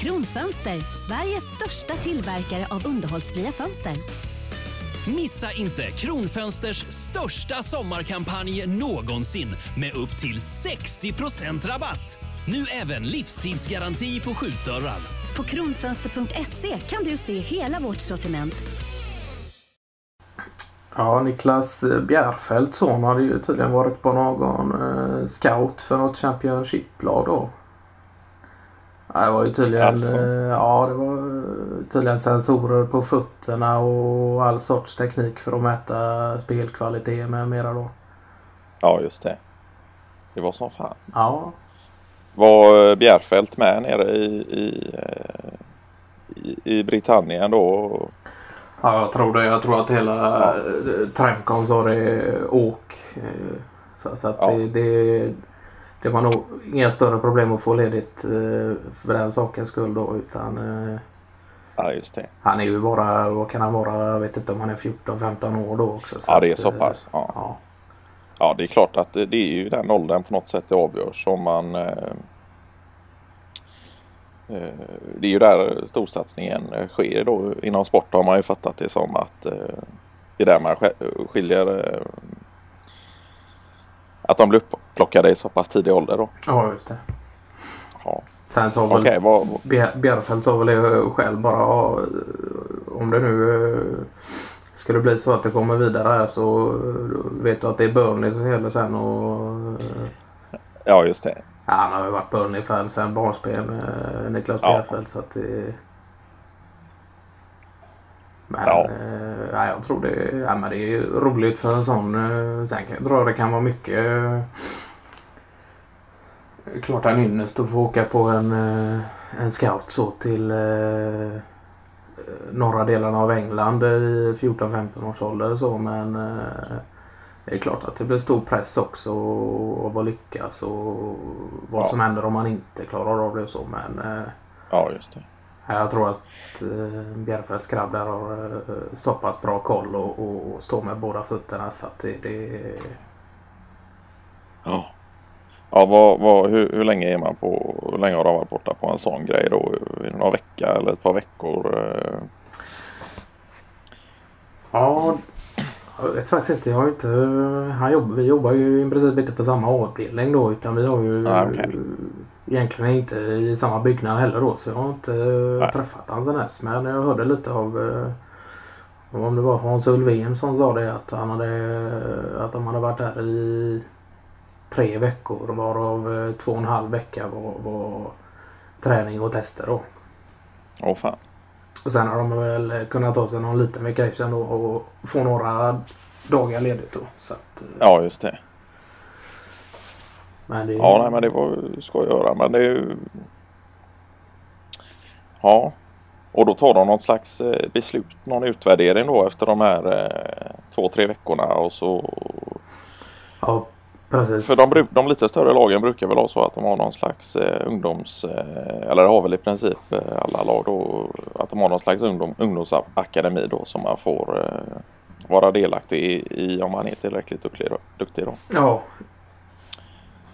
Kronfönster, Sveriges största tillverkare av underhållsfria fönster. Missa inte Kronfönsters största sommarkampanj någonsin med upp till 60% rabatt. Nu även livstidsgaranti på skjutdörrar. På kronfönster.se kan du se hela vårt sortiment. Ja, Niklas Bjärfeldts son hade ju tydligen varit på någon eh, scout för något Championship-lag då. Ja, det var ju tydligen, Alltså. eh, ja, det var tydligen sensorer på fötterna och all sorts teknik för att mäta spelkvalitet med mera då. Ja, just det. Det var som fan. Ja, Var eh, Bjärfält med nere i, i, eh, i, i Britannien då? ja jag tror det. Jag tror att hela Ja. Tremcon sa det åk. Så, så att Ja. det, det, det var nog inga större problem att få ledigt eh, för den sakens skull då utan eh, Ja, just det. Han är ju bara, vad kan han vara, jag vet inte om han är 14-15 år då också. Ja, det är så eh, pass. Ja. Ja. ja, det är klart att det, är ju den åldern på något sätt det avgörs om man det är ju där storsatsningen sker då. Inom sport har man ju fattat det som att det är där man sk- skiljer att de blir upplockade i så pass tidig ålder då. ja, just det. Ja. Sen sa väl Okej, vad, Bjer- Bjerfeld sa väl själv bara, om det nu eh, skulle bli så att det kommer vidare så eh, vet du att det är Burnley som gäller sen och eh, ja just det. ja, han har ju varit Burnley-fan sen barnspel med Niklas Ja. Så att det men Ja. eh, ja, jag tror det, ja, men det är roligt för en sån. Eh, sen kan jag det kan vara mycket. Eh, klart en ynnest att få åka på en, eh, en scout så till eh, norra delarna av England i 14-15 års ålder så men eh, det är klart att det blir stor press också och vad lyckas och vad Ja. som händer om man inte klarar av det och så men eh, Ja just det. Ja, Jag tror att eh, Bjärfeldts grabb där har eh, så pass bra koll och, och, och står med båda fötterna så att det, det Ja. Ja, vad, vad, hur, hur länge är man på, hur länge har de varit borta på en sån grej då? Är det några vecka eller ett par veckor? eh? Ja, jag vet faktiskt inte. Jag har inte, han jobbar, vi jobbar ju i princip inte på samma avdelning då utan vi har ju Ah, okej. egentligen inte i samma byggnad heller då så jag har inte träffat han sen dess. Men jag hörde lite av eh, om det var Hans Ulfven som sa det att han hade att de hade varit där i tre veckor varav eh, två och en halv vecka var, var träning och tester då. Åh fan. Och sen har de väl kunnat ta sig någon liten vacation då och få några dagar ledigt då. Så att, eh, Ja just det. men det, Ja nej men det var ska jag göra men det är ju Ja. Och då tar de något slags eh, beslut, någon utvärdering då efter de här två, tre veckorna och så. ja, precis. För de, de lite större lagen brukar väl ha så att de har någon slags eh, ungdoms, eh, eller det har väl i princip eh, alla lag då, att de har någon slags ungdom, ungdomsakademi då som man får eh, vara delaktig i, i om man är tillräckligt duktig då. Duktig då. Ja.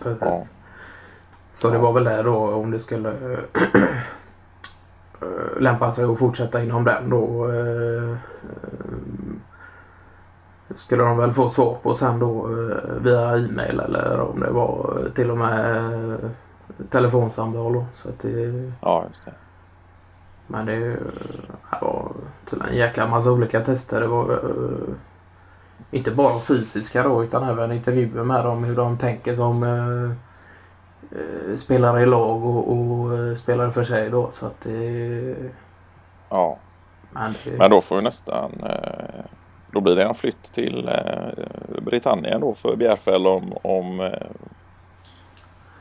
Precis. Ja. Så det var väl där då om det skulle eh, eh, lämpa sig att fortsätta inom den då. Eh, eh, Skulle de väl få svar på sen då eh, via e-mail eller om det var till och med eh, telefonsamtal då. Så att det, Ja just det. Men det, ju- det var till en jäkla massa olika tester. Det var eh, inte bara fysiska då utan även intervjuer med dem hur de tänker som eh, eh, spelare i lag och, och eh, spelare för sig då. Så att det, Ja. men det, Men då får ju nästan eh, då blir det en flytt till eh, Britannien då för Bjärfäll om, om eh,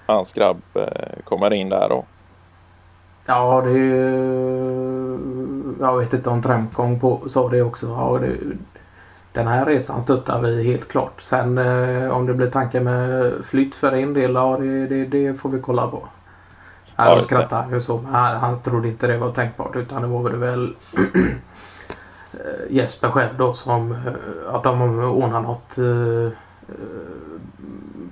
hans grabb eh, kommer in där då. Ja, det Jag vet inte om Tremcon på sa det också. Ja, det, den här resan stöttar vi helt klart. Sen eh, om det blir tankar med flytt för en del, ja det, det, det får vi kolla på. Ja, det. skrattade ju så. Han, han trodde inte det var tänkbart utan det var väl Jesper själv då som eh, att de ordnar något eh, eh,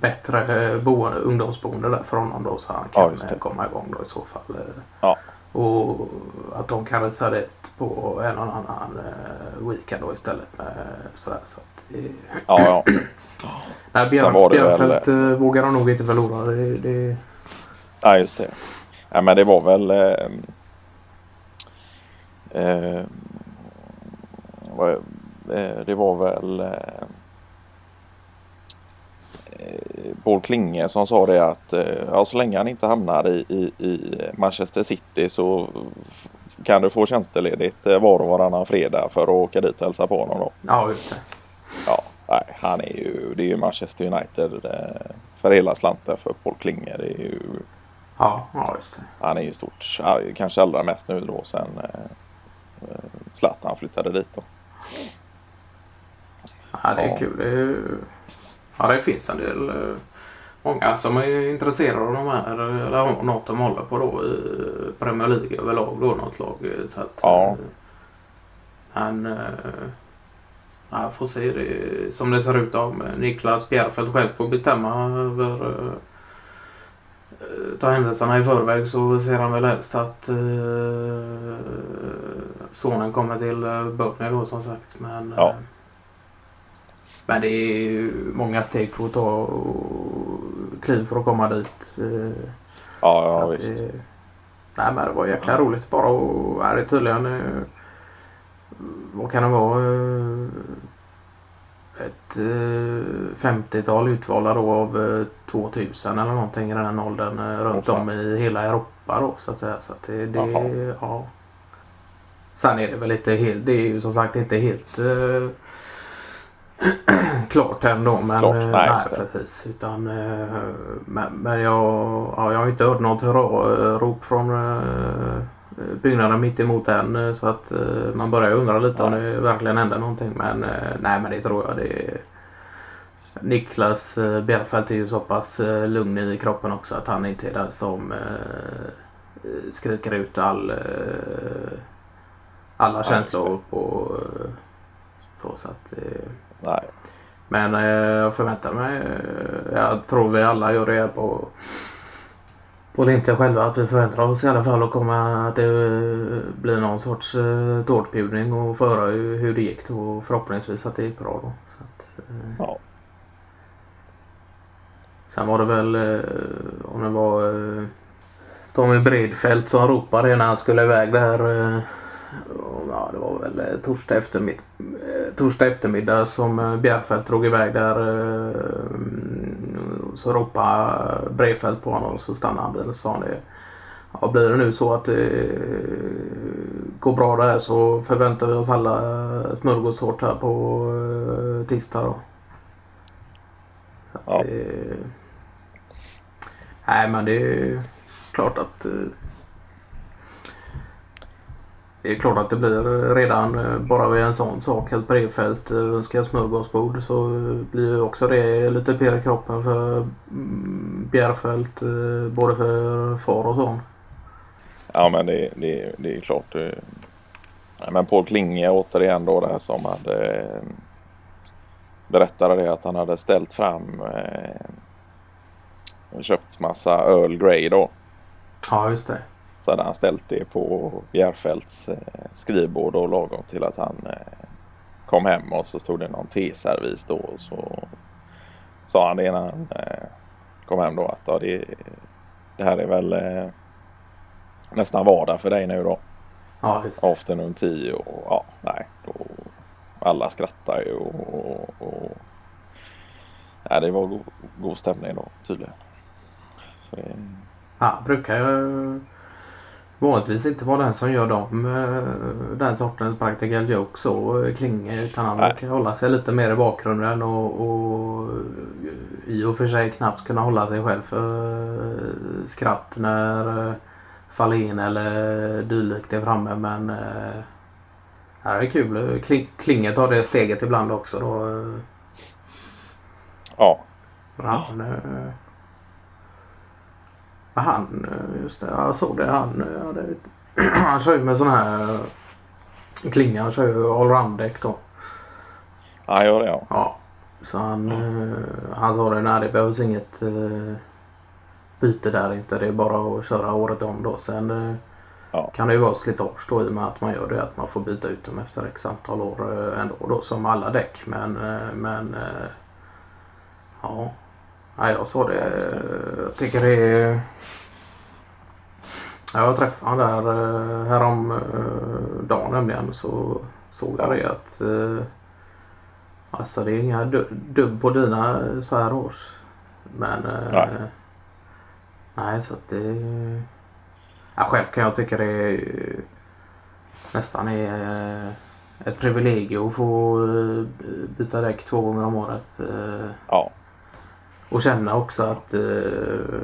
bättre eh, boende, ungdomsboende där för honom då så han Ja, kan eh, det. komma igång då i så fall. eh. Ja. Och att de kan resa dit på en och annan eh, weekend då istället. Med, sådär, så att det, Ja, ja. nej, Sen var Björn, det väl- eh, vågar de nog inte förlora. Det, det, Ja, just det. Ja, men det var väl... Eh, eh, eh, det var väl eh, eh, Paul Klinge som sa det att eh, ja, så länge han inte hamnar i, i, i Manchester City så kan du få tjänsteledigt eh, var och varannan fredag för att åka dit och hälsa på honom då. ja, just det. Ja, nej, han är ju, det är ju Manchester United eh, för hela slanten för Paul Klinge. Det är ju Ja, ja just det. han är ju stort, kanske allra mest nu då sen eh, eh, Zlatan flyttade dit då. Ja, det är Ja. kul. Det är, ja, det finns en del. eh, Många som är intresserade av de här eller har något de håller på då i Premier League överlag då något lag. eh, Så att, Ja. eh, Men eh, ja, får se det, som det ser ut om Niklas Bjärfeldt själv får bestämma över eh, eh, ta händelserna i förväg så ser han väl helst att eh, sonen kommer till eh, Burnley då som sagt. Men, Ja. eh, men det är ju många steg för att ta och kliv för att komma dit. eh, Ja, ja visst. det, nej men det var jäkla roligt bara och är det tydligen vad kan det vara ett eh, 50-tal utvalda då av eh, 2000 eller någonting i den åldern runt om i hela Europa då så att säga. Så att det, det ja. Sen är det väl inte helt, det är ju som sagt inte helt eh, klart ändå. Men, Klart, eh, nej, det. precis. Utan, eh, men, men jag, ja, jag har inte hört något hurra-rop från eh, byggnaden mitt emot än. eh, Så att eh, man börjar undra lite om Nej. det verkligen händer någonting. Men eh, nej men det tror jag. Det är, Niklas eh, Bjärfeldt är ju så pass eh, lugn i kroppen också att han inte är den som eh, skriker ut all, eh, alla Ja, känslor på så. så att, eh, Nej. men eh, jag förväntar mig, eh, jag tror vi alla gör det på på LinkedIn själva att vi förväntar oss i alla fall att komma att det blir någon sorts eh, tårtbjudning och föra hur, hur det gick och förhoppningsvis att det gick bra då. Så att, eh, Ja. Sen var det väl eh, om det var eh, Tommy Bredfeldt som ropade när han skulle iväg där. Ja, det var väl eh, torsdag, eftermid eh, torsdag eftermiddag som eh, Bjärfeldt drog iväg där. Mm, så ropade Bredfeldt på honom och så stannade han bilen och sa han det. Ja, blir det nu så att det går bra det här så förväntar vi oss alla smörgåstårt här på tisdag då. Ja. det- Nej men det är klart att det är klart att det blir redan eh, bara vid en sån sak att Bredfeldt eh, önskar smörgåsbord så eh, blir ju också det lite pirr i kroppen för mm, Bjärfeldt eh, både för far och son. Ja men det, det, det är klart. Men Paul Klinge återigen då där som hade berättade det att han hade ställt fram köpt massa Earl Grey då. Ja just det. Så hade han ställt det på Bjärfeldts eh, skrivbord och lagom till att han eh, kom hem och så stod det någon teservis då och så sa han det när han eh, kom hem då att ja, det, det här är väl nästan vardag för dig nu då. Ja just. Afternoon tea och ja, nej. Då, alla skrattar ju och, och, och ja, det var god, god stämning då tydligen. Så det, Ja, brukar ju vanligtvis inte vara den som gör dem, eh, den sortens practical jokes så eh, Klinge utan han brukar hålla sig lite mer i bakgrunden och, och i och för sig knappt kunna hålla sig själv för eh, skratt när Fahlén eller dylikt är framme men ja, det är kul. Kling, Klinge tar det steget ibland också då. eh, ja, Han, eh, eh, just det, jag såg det. Han, eh, hade, han kör ju med sån här klinga. Han kör ju allround-däck då. han gör det ja. Ja. Så han, eh, han sa det, nej det behövs inget eh, byte där inte. Det är bara att köra året om då. Sen eh, ja. kan det ju vara slitage då i och med att man gör det. Att man får byta ut dem efter x antal år eh, ändå då som alla däck. Men, eh, men ja. Ja, jag sa det. Jag tycker det är jag träffade han där härom dagen nämligen så såg jag det att alltså det är inga dubb på dina så här års. Men nej, nej så att det Ja, själv kan jag tycka det är nästan är ett privilegium att få eh, byta däck två gånger om året. Eh, ja. Och känna också att uh,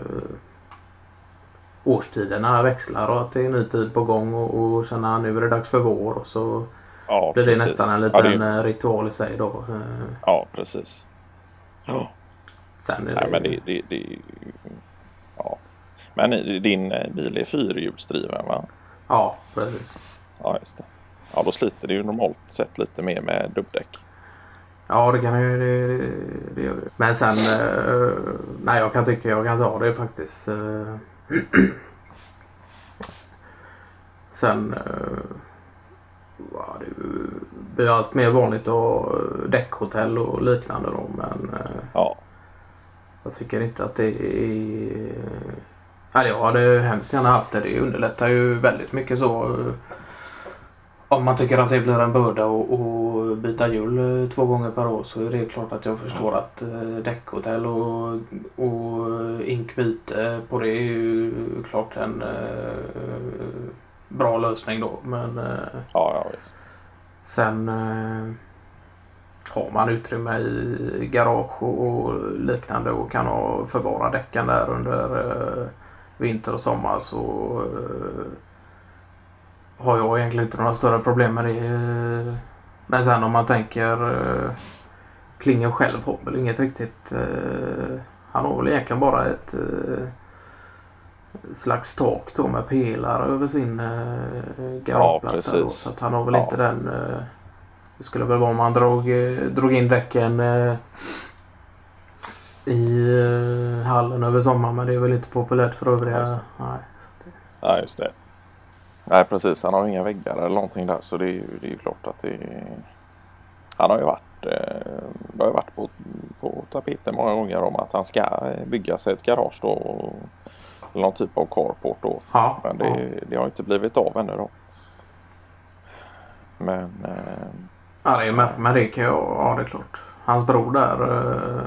årstiderna växlar och att det är en ny tid på gång och, och känna att nu är det dags för vår och så ja, blir det precis. nästan en liten ja, det... ritual i sig då. Ja, precis. Ja. Sen är det... Nej, men det, det, det, men din eh, bil är fyrhjulsdriven va? Ja, precis. Ja, just det. Ja, då sliter det ju normalt sett lite mer med dubbdäck. Ja, det kan ju det, det, det gör det. Men sen, eh, nej jag kan tycka jag kan ta det faktiskt. Eh, sen, eh, ja, det blir allt mer vanligt att ha däckhotell och liknande då. Men eh, ja. jag tycker inte att det är Ja, jag hade hemskt gärna haft det. Det underlättar ju väldigt mycket så. Om man tycker att det blir en börda byta hjul eh, två gånger per år så är det klart att jag förstår att eh, däckhotell och, och inkbyte på det är ju klart en eh, bra lösning då. Men ja, ja, visst. sen har man utrymme i garage och liknande och kan ha förvara däcken där under vinter och sommar så har jag egentligen inte några större problem med det. Men sen om man tänker uh, Klinger själv har väl inget riktigt. Uh, han har väl egentligen bara ett uh, slags tak då med pelare över sin uh, garageplats. Ja, så att han har väl ja. inte den. Uh, det skulle väl vara om han drog, drog in däcken i uh, hallen över sommaren men det är väl inte populärt för övriga. Nej, ja, just det. Nej precis, han har inga väggar eller någonting där så det är ju, det är ju klart att det är... Han har ju varit, eh, det har ju varit på, på tapeten många gånger om att han ska bygga sig ett garage då. eller någon typ av carport då. Ja, men det, ja. det har inte blivit av ännu då. Men... Eh, ja det är med, men det kan jag, ja det är klart. Hans bror där eh,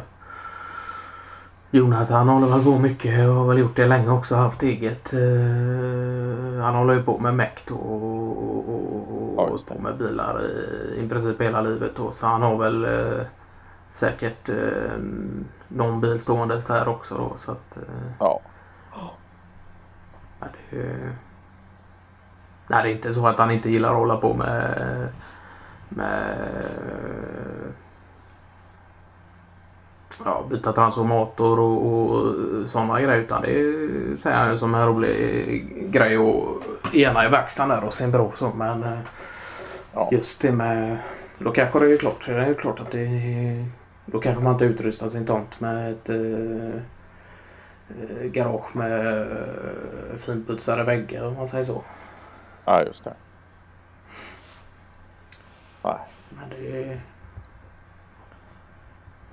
Jonathan håller väl på mycket och har väl gjort det länge också. Haft eget. Eh, han håller ju på med Mect och, och, och, och ja, på med bilar i, i princip hela livet. Då. Så han har väl eh, säkert eh, någon bil stående här också. Då, så att, eh, ja. ja det, nej, det är inte så att han inte gillar att hålla på med, med ja, byta transformator och, och sådana grejer. Utan det ser han som en rolig grej att ena i verkstaden där och sin bror så. Men eh, ja. just det med... Då kanske det är klart. Det är klart att det Då kanske man inte utrustar sin tomt med ett eh, garage med eh, finputsade väggar om man säger så. Ja, just det. Nej. Men det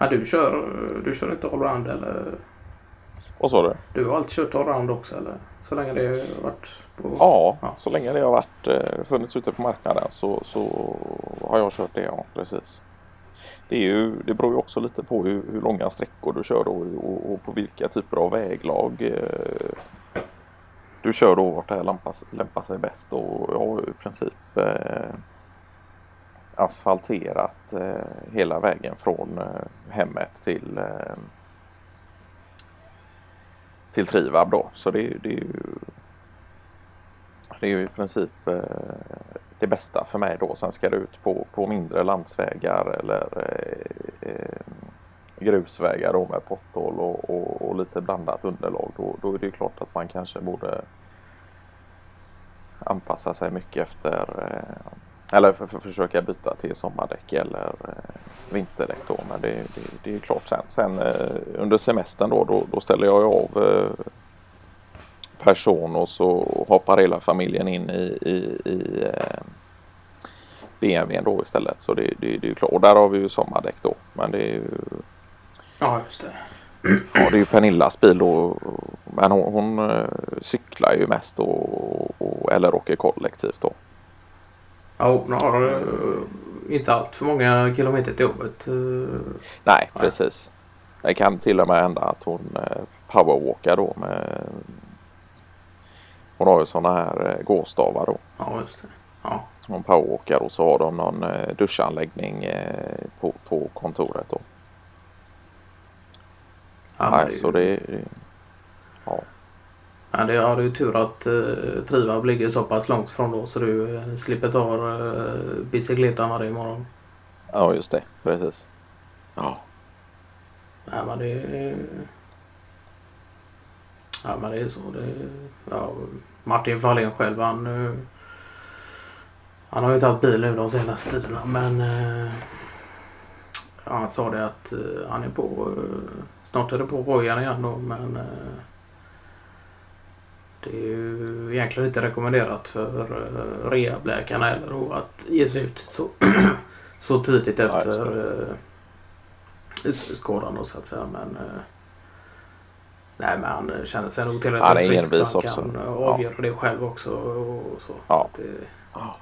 Ja, du kör, du kör inte allround eller? Vad sa du? Du har alltid kört allround också eller? Så länge det har varit på... Ja, ja. så länge det har varit, eh, funnits ute på marknaden så, så har jag kört det, ja precis. Det, är ju, det beror ju också lite på hur, hur långa sträckor du kör då och, och, på vilka typer av väglag eh, du kör då vart det här lämpar, lämpar sig bäst och jag har i princip eh, asfalterat eh, hela vägen från eh, hemmet till eh, till Trivab då. Så det, det, är ju det är ju i princip eh, det bästa för mig då. Sen ska det ut på, på mindre landsvägar eller eh, eh grusvägar då med potthål och, och, och, lite blandat underlag. Då, då är det klart att man kanske borde anpassa sig mycket efter eh, eller för, för, försöka byta till sommardäck eller eh, vinterdäck då. Men det, det, det är klart sen. Sen eh, under semestern då, då, då ställer jag av eh, person och så hoppar hela familjen in i, i, i eh, BMWn då istället. Så det, det, det är klart. Och där har vi ju sommardäck då. Men det är ju... Ja, just det. Ja, det är ju Pernillas bil då. Men hon, hon eh, cyklar ju mest och, och, eller åker kollektivt då. Ja, hon har uh, inte allt för många kilometer till jobbet. Uh, Nej, precis. Det kan till och med hända att hon uh, powerwalkar då med hon har ju sådana här gåstavar då. Ja, just det. Ja. Hon powerwalkar och så har de någon duschanläggning på, på kontoret då. Ja, Nej, det så det... Ja. Ja, det, är ju tur att uh, Trivab ligger så pass långt från då så du uh, slipper ta uh, bicykletan varje morgon. Ja, just det. Precis. Ja. Ja, men det är... Ja, men det är så. Det ja, Martin Fahlén själv han... Uh, han har ju tagit bil nu de senaste tiderna men... Uh, han sa det att uh, han är på... snart är det på rojan igen då men... Det är ju egentligen inte rekommenderat för uh, rehabläkarna heller att ge sig ut så, så tidigt efter uh, skadan då så att säga. Men, uh, nej men han känner sig nog tillräckligt frisk så han också. kan avgöra ja. det själv också. Och så. Ja. Det, ja.